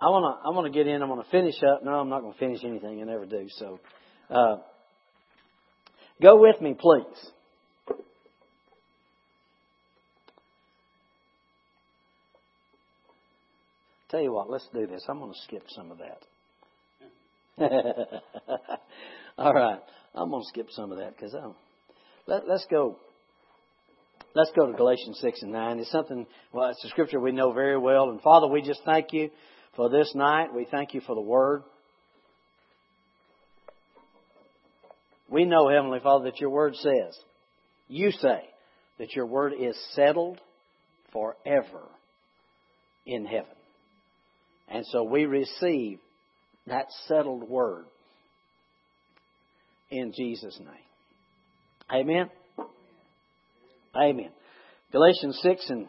I want to I want to get in. I'm going to finish up. No, I'm not going to finish anything. I never do. So, uh, go with me, please. Tell you what, let's do this. I'm going to skip some of that. All right, I'm going to skip some of that because let, let's go. Let's go to Galatians six and nine. It's something. Well, it's a scripture we know very well. And Father, we just thank you for this night. We thank you for the word. We know, Heavenly Father, that your word says, you say, that your word is settled forever in heaven. And so we receive that settled word in Jesus' name. Amen. Amen. Galatians 6 and,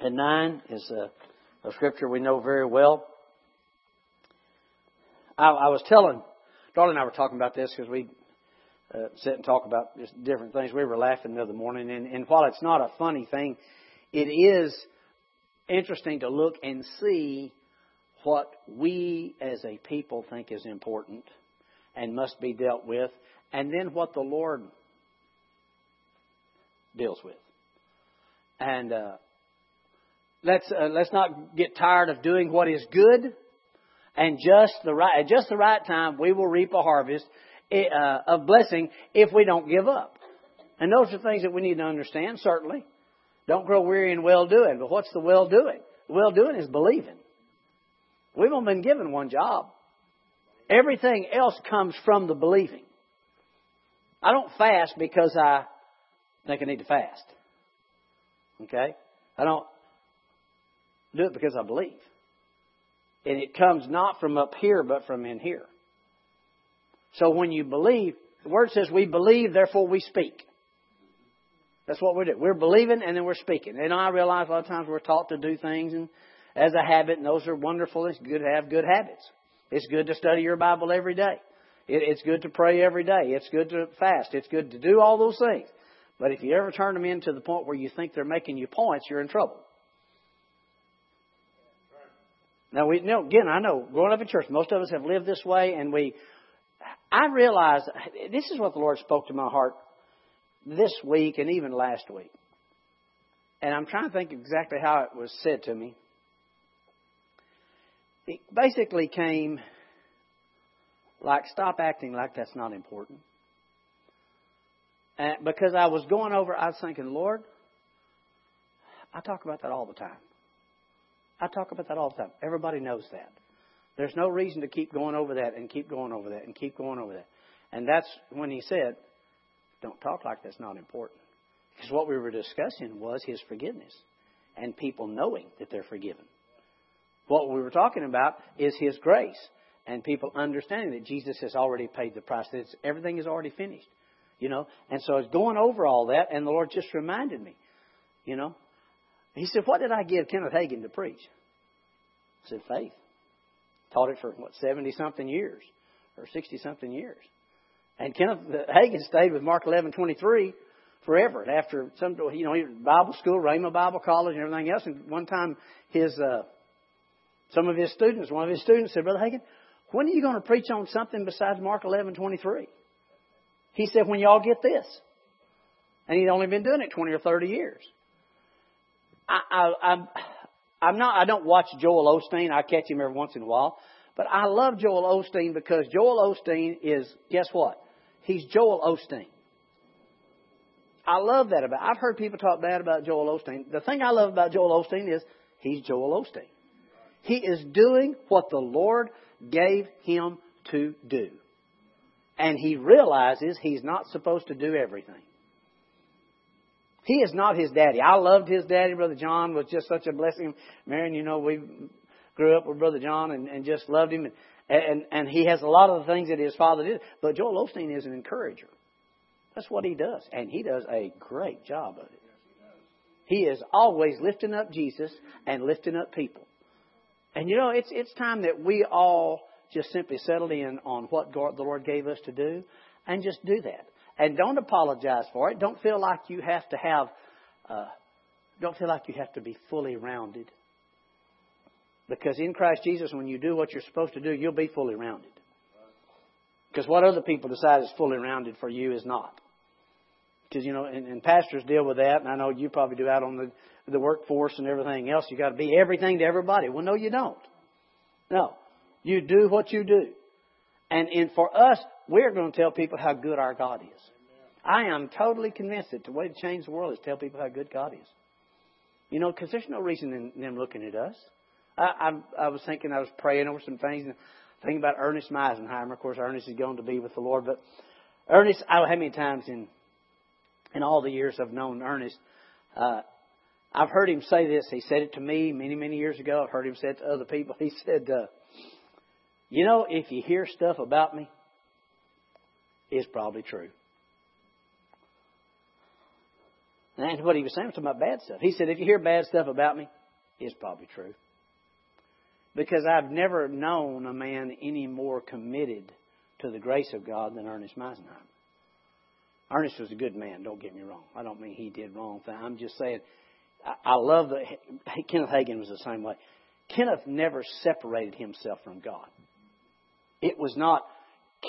and 9 is a, a scripture we know very well. I, I was telling, Darlene and I were talking about this because we uh, sit and talk about just different things. We were laughing the other morning, and, and while it's not a funny thing, it is interesting to look and see what we as a people think is important and must be dealt with, and then what the Lord deals with. And uh, let's uh, let's not get tired of doing what is good, and just the right at just the right time we will reap a harvest eh, uh, of blessing if we don't give up. And those are things that we need to understand. Certainly, don't grow weary in well doing. But what's the well doing? Well doing is believing. We've only been given one job. Everything else comes from the believing. I don't fast because I think I need to fast. Okay? I don't do it because I believe. And it comes not from up here, but from in here. So when you believe, the word says we believe, therefore we speak. That's what we're doing. We're believing and then we're speaking. And I realize a lot of times we're taught to do things and as a habit, and those are wonderful. It's good to have good habits. It's good to study your Bible every day. it's good to pray every day. It's good to fast. It's good to do all those things. But if you ever turn them into the point where you think they're making you points, you're in trouble. Now we know again. I know growing up in church, most of us have lived this way, and we. I realize this is what the Lord spoke to my heart this week and even last week, and I'm trying to think exactly how it was said to me. It basically came like stop acting like that's not important. And because I was going over, I was thinking, Lord, I talk about that all the time. I talk about that all the time. Everybody knows that. There's no reason to keep going over that and keep going over that and keep going over that. And that's when he said, don't talk like that's not important. Because what we were discussing was his forgiveness and people knowing that they're forgiven. What we were talking about is his grace and people understanding that Jesus has already paid the price, that everything is already finished. You know, and so I was going over all that, and the Lord just reminded me, you know. He said, What did I give Kenneth Hagin to preach? I said, Faith. Taught it for, what, 70 something years or 60 something years. And Kenneth Hagin stayed with Mark 11 23 forever. And after some, you know, Bible school, Rhema Bible College, and everything else. And one time, his, uh, some of his students, one of his students said, Brother Hagin, when are you going to preach on something besides Mark 11 23? He said, when y'all get this. And he'd only been doing it 20 or 30 years. I, I, I'm, I'm not, I don't watch Joel Osteen. I catch him every once in a while. But I love Joel Osteen because Joel Osteen is, guess what? He's Joel Osteen. I love that about. I've heard people talk bad about Joel Osteen. The thing I love about Joel Osteen is he's Joel Osteen. He is doing what the Lord gave him to do and he realizes he's not supposed to do everything. He is not his daddy. I loved his daddy. Brother John was just such a blessing. Marion, you know, we grew up with Brother John and, and just loved him. And, and, and he has a lot of the things that his father did. But Joel Osteen is an encourager. That's what he does. And he does a great job of it. He is always lifting up Jesus and lifting up people. And you know, it's, it's time that we all just simply settle in on what God, the Lord gave us to do and just do that. And don't apologize for it. Don't feel like you have to have, uh, don't feel like you have to be fully rounded. Because in Christ Jesus, when you do what you're supposed to do, you'll be fully rounded. Because what other people decide is fully rounded for you is not. Because, you know, and, and pastors deal with that, and I know you probably do out on the, the workforce and everything else. you got to be everything to everybody. Well, no, you don't. No. You do what you do. And, and for us, we're going to tell people how good our God is. I am totally convinced that the way to change the world is tell people how good God is. You know, because there's no reason in them looking at us. I, I, I was thinking, I was praying over some things, and thinking about Ernest Meisenheimer. Of course, Ernest is going to be with the Lord, but Ernest, I don't know how many times in in all the years I've known Ernest, uh, I've heard him say this. He said it to me many, many years ago. I've heard him say it to other people. He said, uh, "You know, if you hear stuff about me, it's probably true." And what he was saying was talking about bad stuff. He said, if you hear bad stuff about me, it's probably true. Because I've never known a man any more committed to the grace of God than Ernest Meisenheimer. Ernest was a good man, don't get me wrong. I don't mean he did wrong things. I'm just saying, I, love that Kenneth Hagin was the same way. Kenneth never separated himself from God. It was not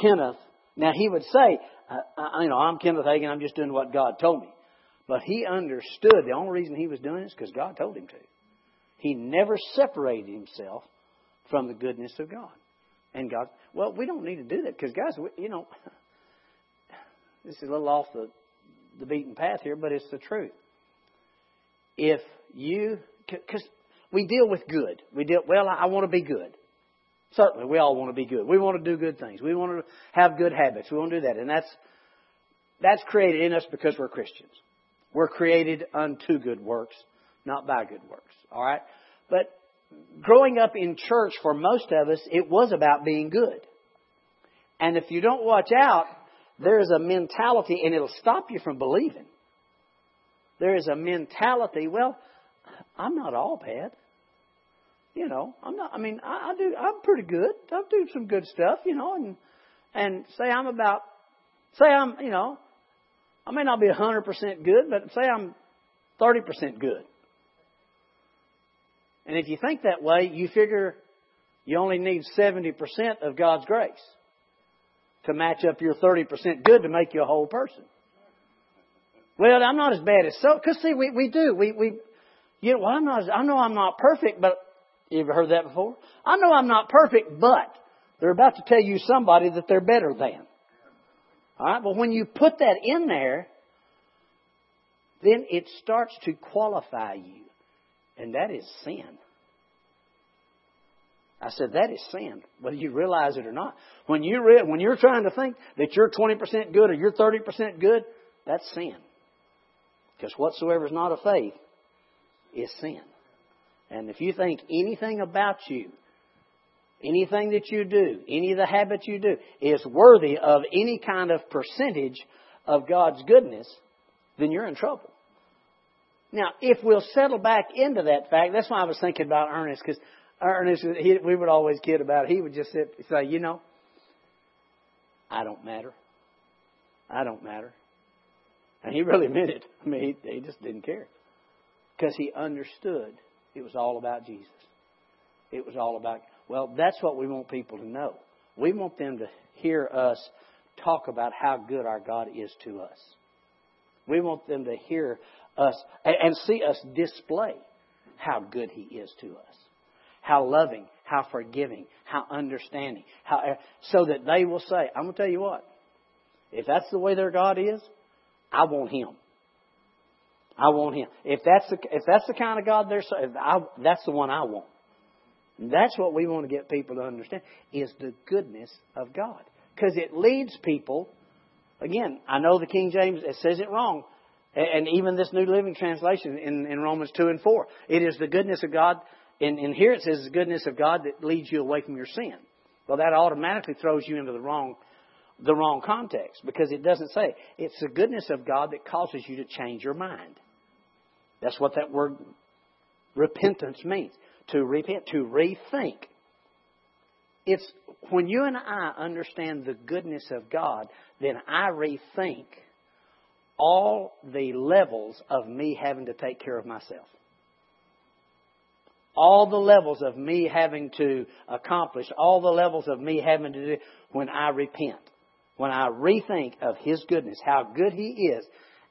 Kenneth. Now he would say, uh, you know, I'm Kenneth Hagin. I'm just doing what God told me. But he understood the only reason he was doing it is because God told him to. He never separated himself from the goodness of God. And God, well, we don't need to do that because, guys, we, you know, this is a little off the, the beaten path here, but it's the truth. If you, because we deal with good. We deal, well, I want to be good. Certainly, we all want to be good. We want to do good things. We want to have good habits. We want to do that. And that's, that's created in us because we're Christians. We're created unto good works, not by good works. All right? But growing up in church for most of us, it was about being good. And if you don't watch out, there's a mentality, and it'll stop you from believing. There is a mentality, well, I'm not all bad. You know, I'm not, I mean, I, I do, I'm pretty good. I do some good stuff, you know, and, and say I'm about, say I'm, you know, I may not be 100% good, but say I'm 30% good. And if you think that way, you figure you only need 70% of God's grace to match up your 30% good to make you a whole person. Well, I'm not as bad as so. Because see, we, we do. We, we, you know, well, I'm not, I know I'm not perfect, but you ever heard that before? I know I'm not perfect, but they're about to tell you somebody that they're better than. All right, but when you put that in there, then it starts to qualify you, and that is sin. I said that is sin, whether you realize it or not. When you re- when you're trying to think that you're 20% good or you're 30% good, that's sin. Because whatsoever is not of faith is sin. And if you think anything about you anything that you do, any of the habits you do, is worthy of any kind of percentage of God's goodness, then you're in trouble. Now, if we'll settle back into that fact, that's why I was thinking about Ernest, because Ernest, he, we would always kid about it. He would just sit, say, you know, I don't matter. I don't matter. And he really meant it. I mean, he, he just didn't care. Because he understood it was all about Jesus. It was all about well, that's what we want people to know. We want them to hear us talk about how good our God is to us. We want them to hear us and see us display how good He is to us. How loving, how forgiving, how understanding, how, so that they will say, I'm going to tell you what, if that's the way their God is, I want Him. I want Him. If that's the, if that's the kind of God they're, I, that's the one I want. That's what we want to get people to understand is the goodness of God. Because it leads people, again, I know the King James it says it wrong, and even this New Living Translation in, in Romans 2 and 4. It is the goodness of God, and, and here it says the goodness of God that leads you away from your sin. Well, that automatically throws you into the wrong, the wrong context because it doesn't say. It's the goodness of God that causes you to change your mind. That's what that word repentance means to repent, to rethink. It's when you and I understand the goodness of God, then I rethink all the levels of me having to take care of myself. all the levels of me having to accomplish, all the levels of me having to do when I repent, when I rethink of His goodness, how good He is,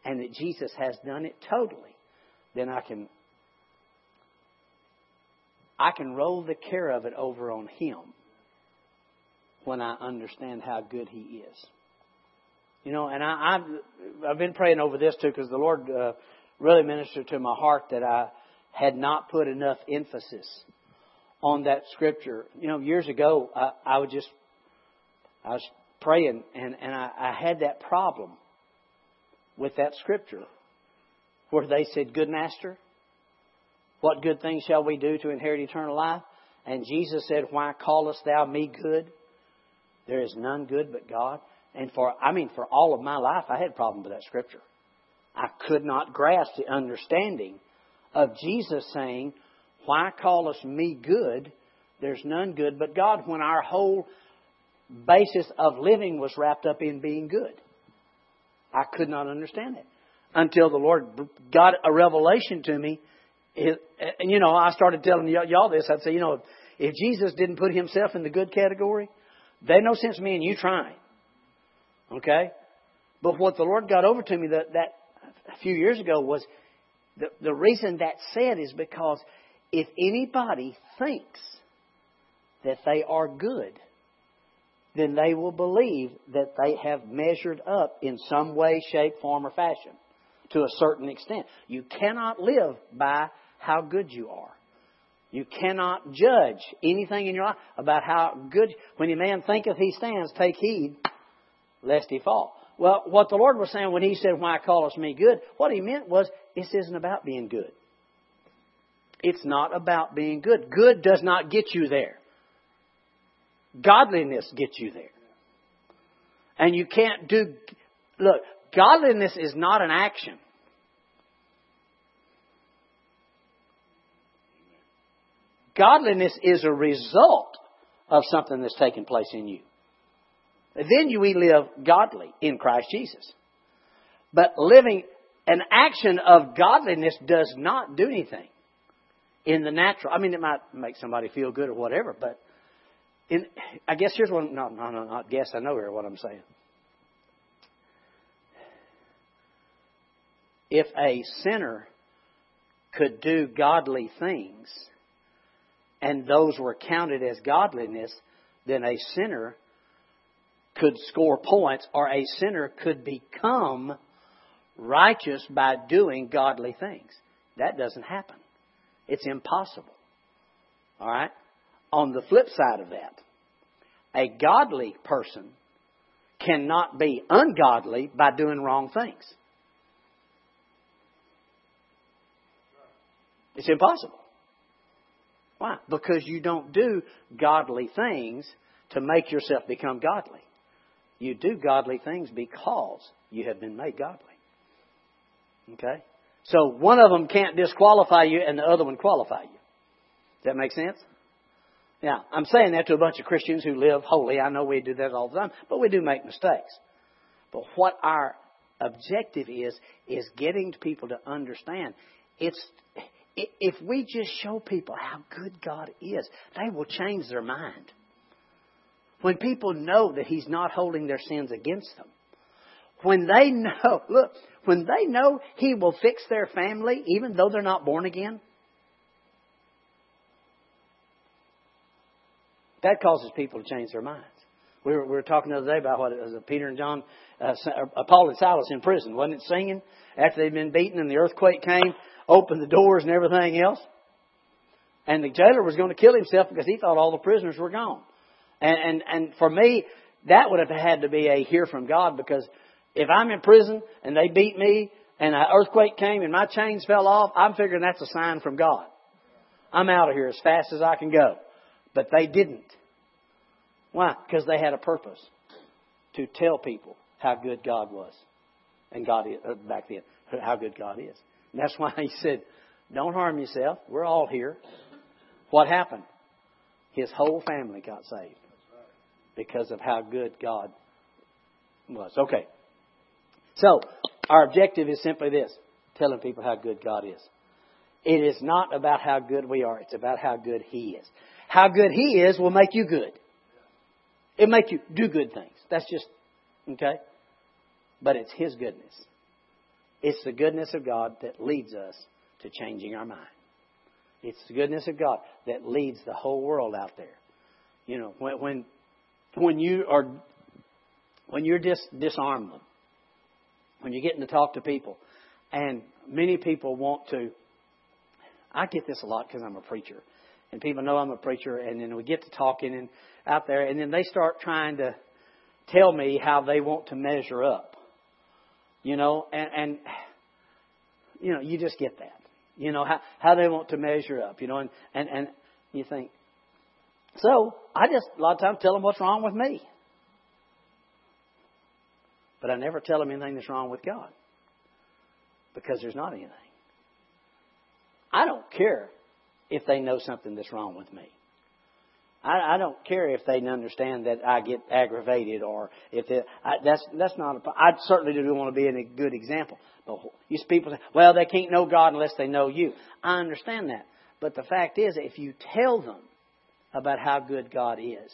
and that Jesus has done it totally, then I can I can roll the care of it over on Him when I understand how good He is. You know, and I, I've I've been praying over this too because the Lord uh, really ministered to my heart that I had not put enough emphasis on that scripture. You know, years ago I, I would just I was praying and and I, I had that problem with that scripture where they said, "Good master, what good things shall we do to inherit eternal life?" And Jesus said, "Why callest thou me good? There is none good but God." And for, I mean, for all of my life, I had a problem with that scripture. I could not grasp the understanding of Jesus saying, Why callest me good? There's none good but God, when our whole basis of living was wrapped up in being good. I could not understand it until the Lord got a revelation to me. And, you know, I started telling y'all this. I'd say, you know, if Jesus didn't put himself in the good category, there's no sense me and you trying. Okay? But what the Lord got over to me that, that a few years ago was the, the reason that's said is because if anybody thinks that they are good, then they will believe that they have measured up in some way, shape, form, or fashion to a certain extent. You cannot live by how good you are. You cannot judge anything in your life about how good. When a man thinketh he stands, take heed lest he fall. Well, what the Lord was saying when He said, Why callest me good? What He meant was, this isn't about being good. It's not about being good. Good does not get you there. Godliness gets you there. And you can't do, look, godliness is not an action. Godliness is a result of something that's taken place in you. Then you we live godly in Christ Jesus. But living an action of godliness does not do anything in the natural. I mean, it might make somebody feel good or whatever, but in, I guess here's one. No, no, no, not guess. I know here what I'm saying. If a sinner could do godly things, and those were counted as godliness, then a sinner could score points or a sinner could become righteous by doing godly things. That doesn't happen. It's impossible. All right? On the flip side of that, a godly person cannot be ungodly by doing wrong things. It's impossible. Why? Because you don't do godly things to make yourself become godly. You do godly things because you have been made godly. Okay? So one of them can't disqualify you and the other one qualify you. Does that make sense? Now, I'm saying that to a bunch of Christians who live holy. I know we do that all the time, but we do make mistakes. But what our objective is, is getting people to understand it's, if we just show people how good God is, they will change their mind. When people know that He's not holding their sins against them. When they know, look, when they know He will fix their family even though they're not born again, that causes people to change their minds. We were, we were talking the other day about what it was Peter and John, uh, uh, Paul and Silas in prison, wasn't it? Singing after they'd been beaten and the earthquake came, opened the doors and everything else. And the jailer was going to kill himself because he thought all the prisoners were gone. And, and, and for me, that would have had to be a hear from God because if I'm in prison and they beat me and an earthquake came and my chains fell off, I'm figuring that's a sign from God. I'm out of here as fast as I can go. But they didn't. Why? Because they had a purpose to tell people how good God was. And God is, uh, back then, how good God is. And that's why he said, don't harm yourself. We're all here. What happened? His whole family got saved because of how good God was. Okay. So, our objective is simply this telling people how good God is. It is not about how good we are. It's about how good He is. How good He is will make you good. It'll make you do good things. That's just, okay? But it's His goodness. It's the goodness of God that leads us to changing our mind. It's the goodness of God that leads the whole world out there. You know, when when, when you are when you're dis, disarm them, when you're getting to talk to people, and many people want to. I get this a lot because I'm a preacher, and people know I'm a preacher, and then we get to talking and out there, and then they start trying to tell me how they want to measure up. You know, and and you know, you just get that. You know how how they want to measure up. You know, and and and you think. So I just a lot of times tell them what's wrong with me. But I never tell them anything that's wrong with God. Because there's not anything. I don't care if they know something that's wrong with me. I, I don't care if they understand that I get aggravated or if it, I, that's that's not. A, I certainly do want to be a good example. But these people say, "Well, they can't know God unless they know you." I understand that, but the fact is, if you tell them about how good God is,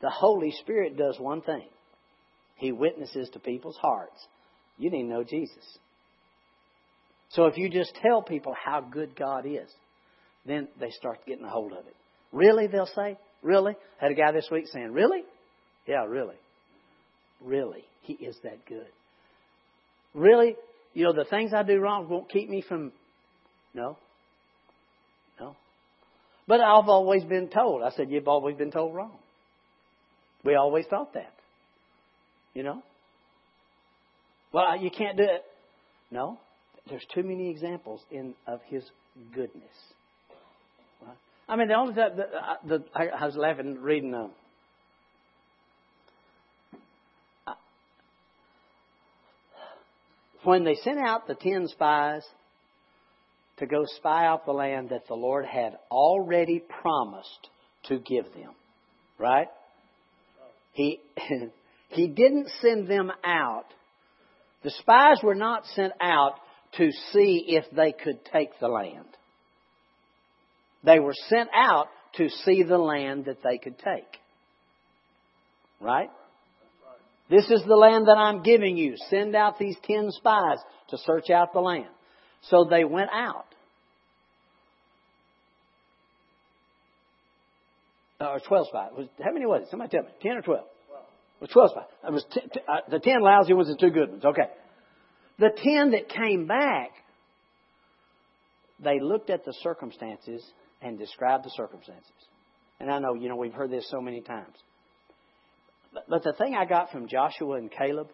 the Holy Spirit does one thing. He witnesses to people's hearts. You need to know Jesus. So if you just tell people how good God is, then they start getting a hold of it. Really, they'll say? Really? Had a guy this week saying, Really? Yeah, really. Really. He is that good. Really? You know, the things I do wrong won't keep me from. No. No. But I've always been told. I said, You've always been told wrong. We always thought that. You know? Well, you can't do it. No. There's too many examples in of His goodness. I mean, the only the, uh, the I was laughing reading them. Uh, when they sent out the ten spies to go spy out the land that the Lord had already promised to give them, right? He He didn't send them out. The spies were not sent out to see if they could take the land. They were sent out to see the land that they could take. Right? This is the land that I'm giving you. Send out these ten spies to search out the land. So they went out. Or 12 spies. How many was it? Somebody tell me. 10 or 12? was 12 spies. It was t- t- uh, the 10 lousy ones and two good ones. Okay. The 10 that came back, they looked at the circumstances and describe the circumstances. And I know, you know, we've heard this so many times. But, but the thing I got from Joshua and Caleb,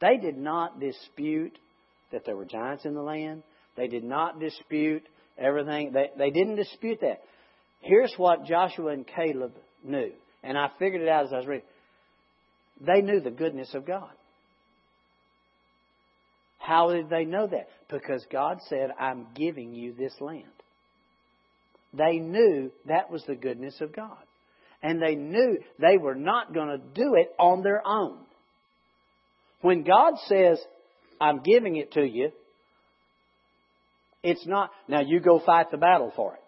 they did not dispute that there were giants in the land. They did not dispute everything. They, they didn't dispute that. Here's what Joshua and Caleb knew. And I figured it out as I was reading. They knew the goodness of God. How did they know that? Because God said, I'm giving you this land. They knew that was the goodness of God. And they knew they were not going to do it on their own. When God says, I'm giving it to you, it's not, now you go fight the battle for it.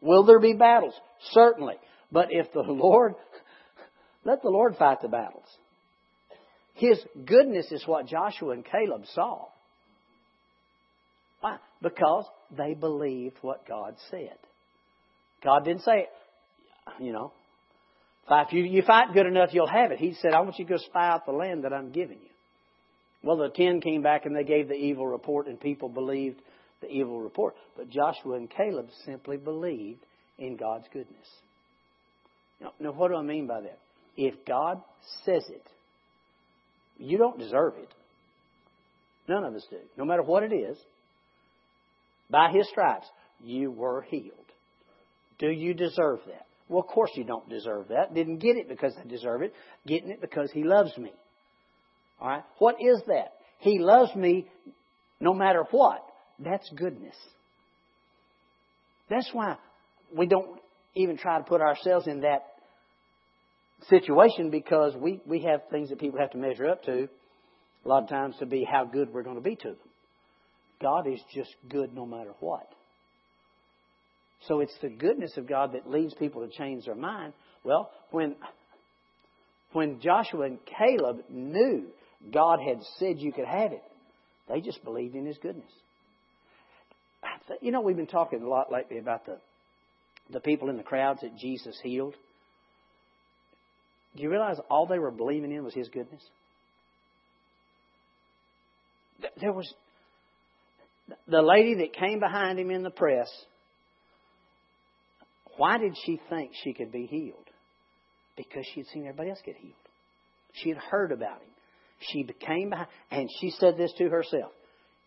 Will there be battles? Certainly. But if the Lord, let the Lord fight the battles. His goodness is what Joshua and Caleb saw. Why? Because they believed what God said. God didn't say, you know, if you, you fight good enough, you'll have it. He said, I want you to go spy out the land that I'm giving you. Well, the ten came back and they gave the evil report, and people believed the evil report. But Joshua and Caleb simply believed in God's goodness. Now, now, what do I mean by that? If God says it, you don't deserve it. None of us do. No matter what it is, by His stripes, you were healed. Do you deserve that? Well, of course you don't deserve that. Didn't get it because I deserve it. Getting it because He loves me. All right? What is that? He loves me no matter what. That's goodness. That's why we don't even try to put ourselves in that situation because we, we have things that people have to measure up to a lot of times to be how good we're going to be to them. God is just good no matter what. So it's the goodness of God that leads people to change their mind. Well, when when Joshua and Caleb knew God had said you could have it, they just believed in His goodness. You know, we've been talking a lot lately about the the people in the crowds that Jesus healed. Do you realize all they were believing in was His goodness? There was the lady that came behind him in the press. Why did she think she could be healed? Because she had seen everybody else get healed. She had heard about him. She became behind, and she said this to herself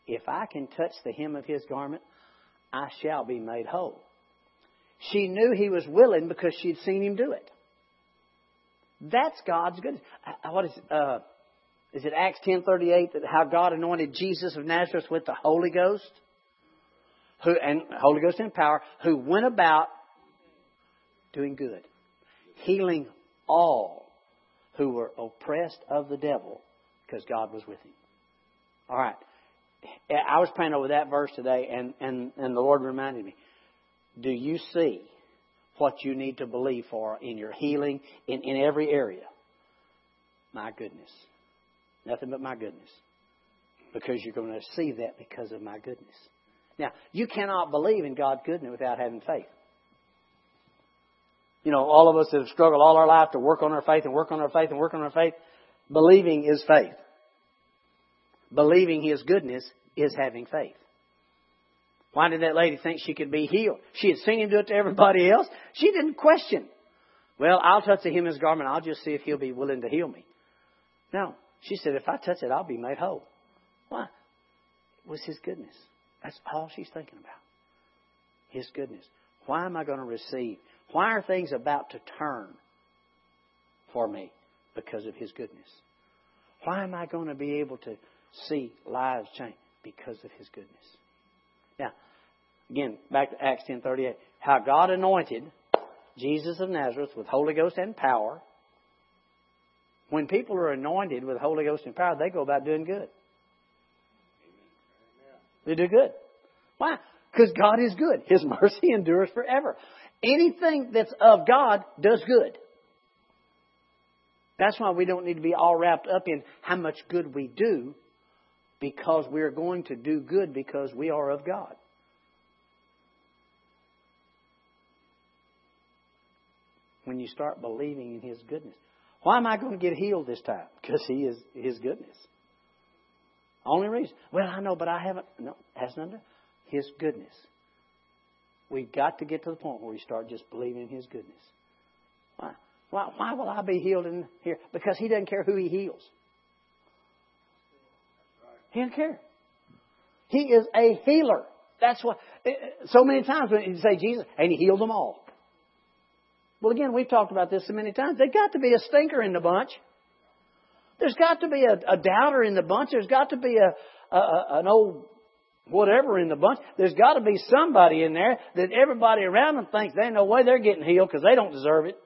If I can touch the hem of his garment, I shall be made whole. She knew he was willing because she'd seen him do it. That's God's goodness. Uh, what is uh, is it Acts ten thirty eight that how God anointed Jesus of Nazareth with the Holy Ghost, who and Holy Ghost in power, who went about doing good, healing all who were oppressed of the devil, because God was with him. All right. I was praying over that verse today, and, and, and the Lord reminded me do you see what you need to believe for in your healing, in, in every area? My goodness. Nothing but my goodness. Because you're going to see that because of my goodness. Now, you cannot believe in God's goodness without having faith. You know, all of us have struggled all our life to work on our faith and work on our faith and work on our faith. Believing is faith. Believing His goodness is having faith. Why did that lady think she could be healed? She had seen him do it to everybody else. She didn't question. Well, I'll touch the hem of his garment. I'll just see if he'll be willing to heal me. No. She said, if I touch it, I'll be made whole. Why? It was his goodness. That's all she's thinking about. His goodness. Why am I going to receive? Why are things about to turn for me? Because of his goodness. Why am I going to be able to see lives change? Because of his goodness. Now, again, back to Acts 10:38. How God anointed Jesus of Nazareth with Holy Ghost and power. When people are anointed with the Holy Ghost and power, they go about doing good. They do good. Why? Because God is good. His mercy endures forever. Anything that's of God does good. That's why we don't need to be all wrapped up in how much good we do because we're going to do good because we are of God. When you start believing in His goodness. Why am I going to get healed this time? Because He is His goodness. Only reason. Well, I know, but I haven't. No, has none. His goodness. We've got to get to the point where we start just believing in His goodness. Why? Why, why will I be healed in here? Because He doesn't care who He heals. He doesn't care. He is a healer. That's what. Eh, eh, so many times when you say Jesus, and He healed them all. Well, again, we've talked about this so many times. There's got to be a stinker in the bunch. There's got to be a, a doubter in the bunch. There's got to be a, a, an old whatever in the bunch. There's got to be somebody in there that everybody around them thinks they no way they're getting healed because they don't deserve it.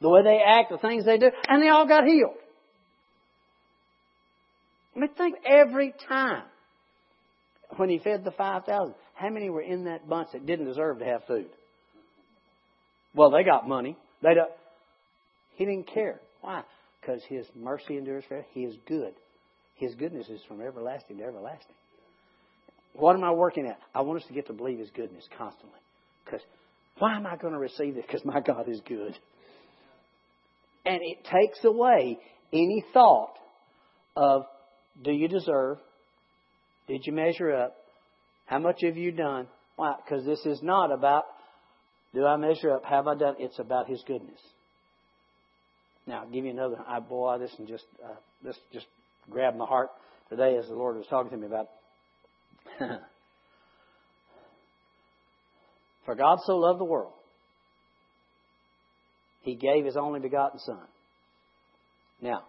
The way they act, the things they do, and they all got healed. I mean, think every time when he fed the 5,000, how many were in that bunch that didn't deserve to have food? Well, they got money. They don't. He didn't care. Why? Because his mercy endures forever. He is good. His goodness is from everlasting to everlasting. What am I working at? I want us to get to believe His goodness constantly. Because why am I going to receive this? Because my God is good. And it takes away any thought of do you deserve? Did you measure up? How much have you done? Why? Because this is not about do I measure up? Have I done? It's about His goodness. Now, I'll give you another. I boy, this and just uh, this just grabbed my heart today as the Lord was talking to me about. For God so loved the world, He gave His only begotten Son. Now,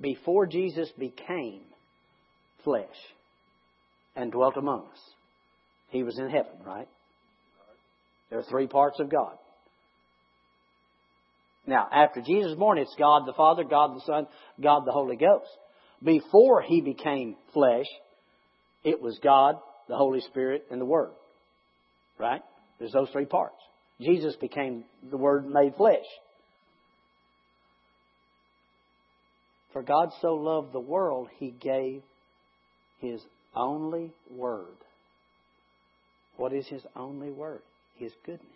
before Jesus became flesh and dwelt among us, he was in heaven, right? There are three parts of God. Now, after Jesus was born, it's God the Father, God the Son, God the Holy Ghost. Before he became flesh, it was God, the Holy Spirit, and the Word. Right? There's those three parts. Jesus became the Word made flesh. For God so loved the world, he gave his only word. What is his only word? His goodness,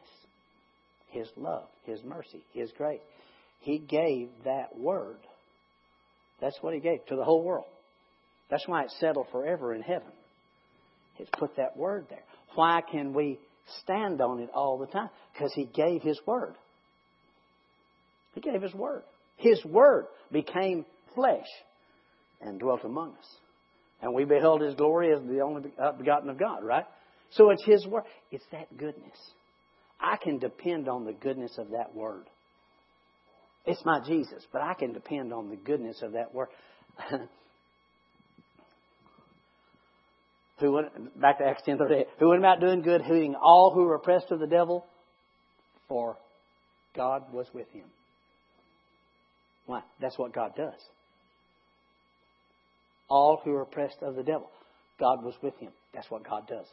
his love, his mercy, his grace. He gave that word. That's what he gave to the whole world. That's why it's settled forever in heaven. He's put that word there. Why can we stand on it all the time? Because he gave his word. He gave his word. His word became flesh and dwelt among us. And we beheld his glory as the only uh, begotten of God, right? So it's his word. It's that goodness. I can depend on the goodness of that word. It's my Jesus, but I can depend on the goodness of that word. who went back to Acts ten thirty eight, who went about doing good, healing all who were oppressed of the devil, for God was with him. Why? That's what God does all who are oppressed of the devil. God was with him. That's what God does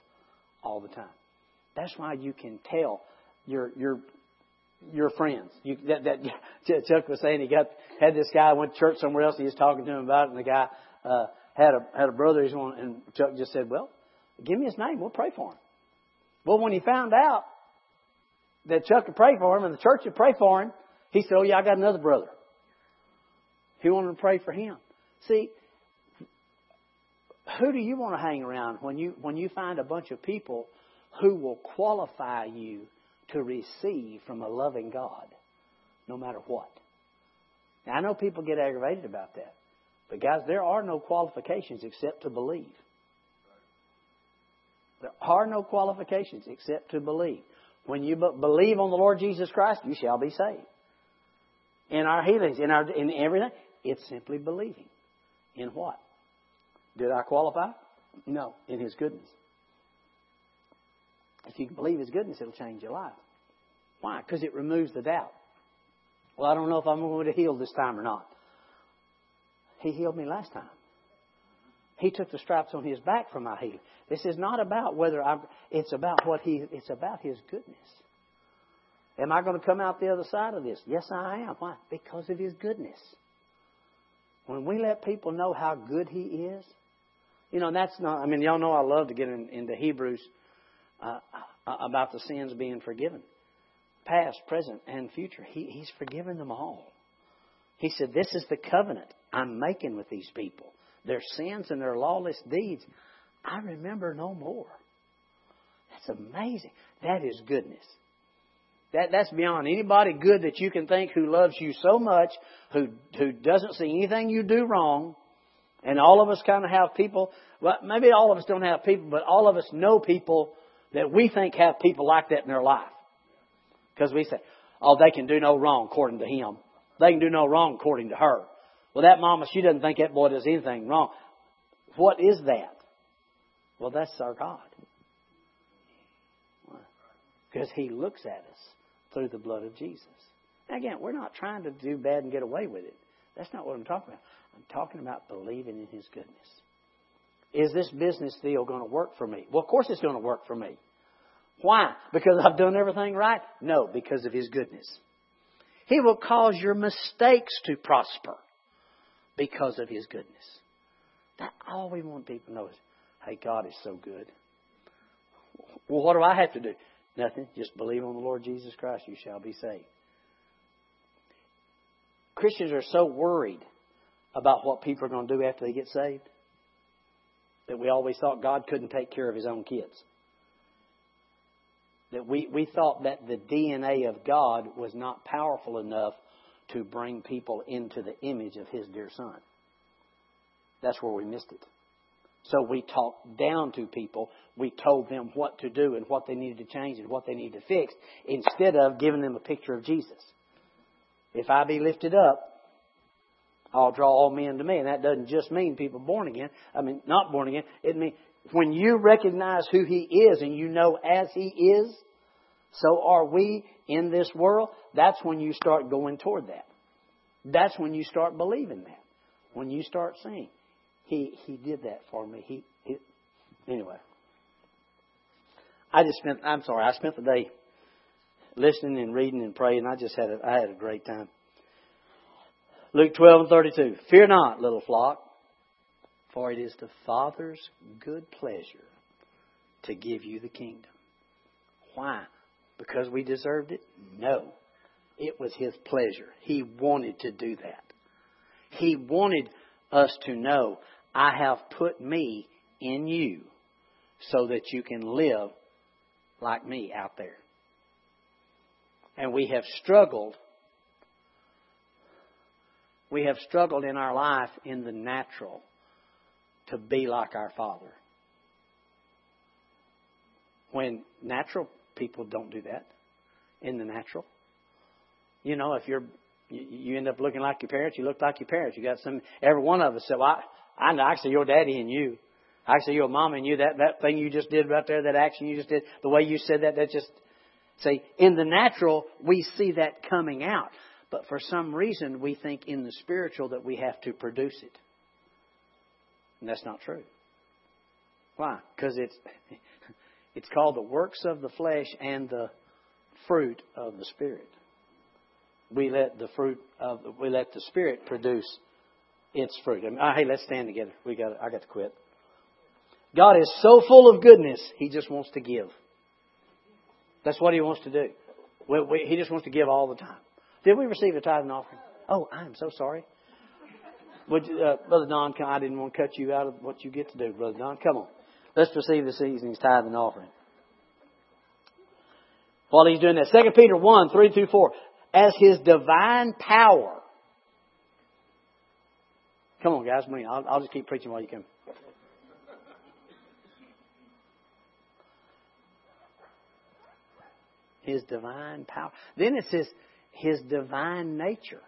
all the time. That's why you can tell your your your friends. You, that, that Chuck was saying he got had this guy went to church somewhere else. He was talking to him about it, and the guy uh, had a had a brother. He's on, and Chuck just said, "Well, give me his name. We'll pray for him." Well, when he found out that Chuck could pray for him and the church would pray for him, he said, "Oh yeah, I got another brother." He wanted to pray for him. See, who do you want to hang around when you when you find a bunch of people who will qualify you to receive from a loving God, no matter what? Now I know people get aggravated about that, but guys, there are no qualifications except to believe. There are no qualifications except to believe. When you believe on the Lord Jesus Christ, you shall be saved. In our healings, in our in everything, it's simply believing. In what? Did I qualify? No, in His goodness. If you believe His goodness, it'll change your life. Why? Because it removes the doubt. Well, I don't know if I'm going to heal this time or not. He healed me last time. He took the stripes on his back for my healing. This is not about whether I'm, It's about what he. It's about his goodness. Am I going to come out the other side of this? Yes, I am. Why? Because of his goodness. When we let people know how good he is, you know, that's not, I mean, y'all know I love to get in, into Hebrews uh, uh, about the sins being forgiven past, present, and future. He, he's forgiven them all. He said, This is the covenant I'm making with these people. Their sins and their lawless deeds, I remember no more. That's amazing. That is goodness. That, that's beyond anybody good that you can think who loves you so much, who, who doesn't see anything you do wrong, and all of us kind of have people, well, maybe all of us don't have people, but all of us know people that we think have people like that in their life. Because we say, oh, they can do no wrong according to him. They can do no wrong according to her. Well, that mama, she doesn't think that boy does anything wrong. What is that? Well, that's our God. Because he looks at us through the blood of Jesus. Now, again, we're not trying to do bad and get away with it. That's not what I'm talking about. I'm talking about believing in His goodness. Is this business deal going to work for me? Well, of course it's going to work for me. Why? Because I've done everything right? No, because of His goodness. He will cause your mistakes to prosper because of His goodness. That all we want people to know is, hey, God is so good. Well, what do I have to do? Nothing. Just believe on the Lord Jesus Christ. You shall be saved. Christians are so worried about what people are going to do after they get saved that we always thought God couldn't take care of his own kids. That we, we thought that the DNA of God was not powerful enough to bring people into the image of his dear son. That's where we missed it. So we talked down to people. We told them what to do and what they needed to change and what they needed to fix instead of giving them a picture of Jesus. If I be lifted up, I'll draw all men to me. And that doesn't just mean people born again. I mean, not born again. It means when you recognize who He is and you know as He is, so are we in this world, that's when you start going toward that. That's when you start believing that. When you start saying, He He did that for me. He, he anyway. I just spent I'm sorry, I spent the day listening and reading and praying. I just had a, I had a great time. Luke 12 and 32. Fear not, little flock, for it is the Father's good pleasure to give you the kingdom. Why? Because we deserved it? No. It was His pleasure. He wanted to do that. He wanted us to know, I have put me in you so that you can live like me out there. And we have struggled. We have struggled in our life in the natural to be like our Father. When natural people don't do that in the natural. You know, if you're you end up looking like your parents, you look like your parents. You got some. Every one of us said, well, "I, I know. I see your daddy and you. I see your mom and you. That that thing you just did right there, that action you just did, the way you said that, that just see in the natural we see that coming out, but for some reason we think in the spiritual that we have to produce it, and that's not true. Why? Because it's it's called the works of the flesh and the fruit of the spirit we let the fruit of we let the Spirit produce its fruit. I mean, uh, hey, let's stand together. We got. I got to quit. God is so full of goodness. He just wants to give. That's what He wants to do. We, we, he just wants to give all the time. Did we receive a tithe and offering? Oh, I am so sorry. Would uh, Brother Don, I didn't want to cut you out of what you get to do, Brother Don. Come on. Let's receive this evening's tithe and offering. While he's doing that, 2 Peter 1, 3 through 4 as His divine power. Come on, guys, me. I'll, I'll just keep preaching while you come. His divine power. Then it says His divine nature.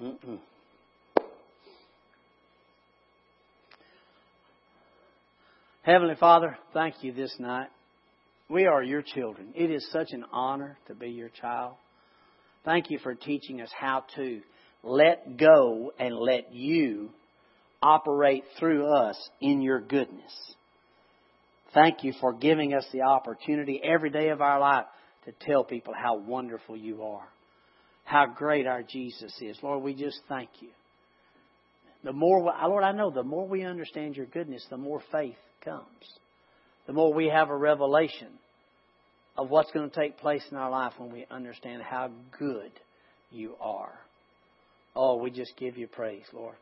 Mm-mm. Heavenly Father, thank you this night. We are your children. It is such an honor to be your child. Thank you for teaching us how to let go and let you operate through us in your goodness. Thank you for giving us the opportunity every day of our life to tell people how wonderful you are how great our Jesus is. Lord, we just thank you. The more, Lord, I know the more we understand your goodness, the more faith comes. The more we have a revelation of what's going to take place in our life when we understand how good you are. Oh, we just give you praise, Lord.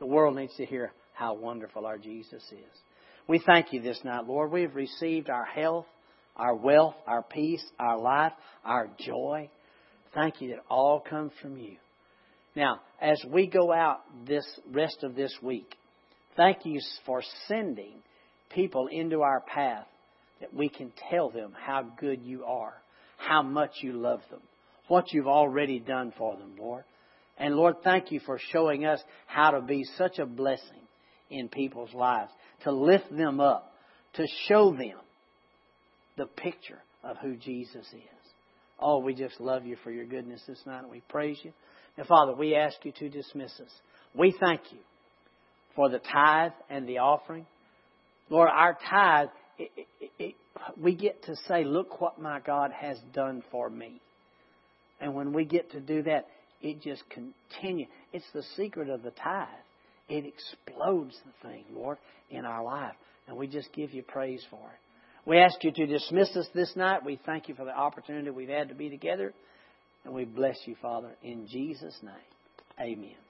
The world needs to hear how wonderful our Jesus is. We thank you this night, Lord. We've received our health, our wealth, our peace, our life, our joy. Thank you that all comes from you. Now, as we go out this rest of this week, thank you for sending people into our path that we can tell them how good you are, how much you love them, what you've already done for them, Lord. And Lord, thank you for showing us how to be such a blessing in people's lives, to lift them up, to show them the picture of who Jesus is. Oh, we just love you for your goodness this night and we praise you. Now, Father, we ask you to dismiss us. We thank you for the tithe and the offering. Lord, our tithe, it, it, it, we get to say, look what my God has done for me. And when we get to do that, it just continues. It's the secret of the tithe. It explodes the thing, Lord, in our life. And we just give you praise for it. We ask you to dismiss us this night. We thank you for the opportunity we've had to be together. And we bless you, Father, in Jesus' name. Amen.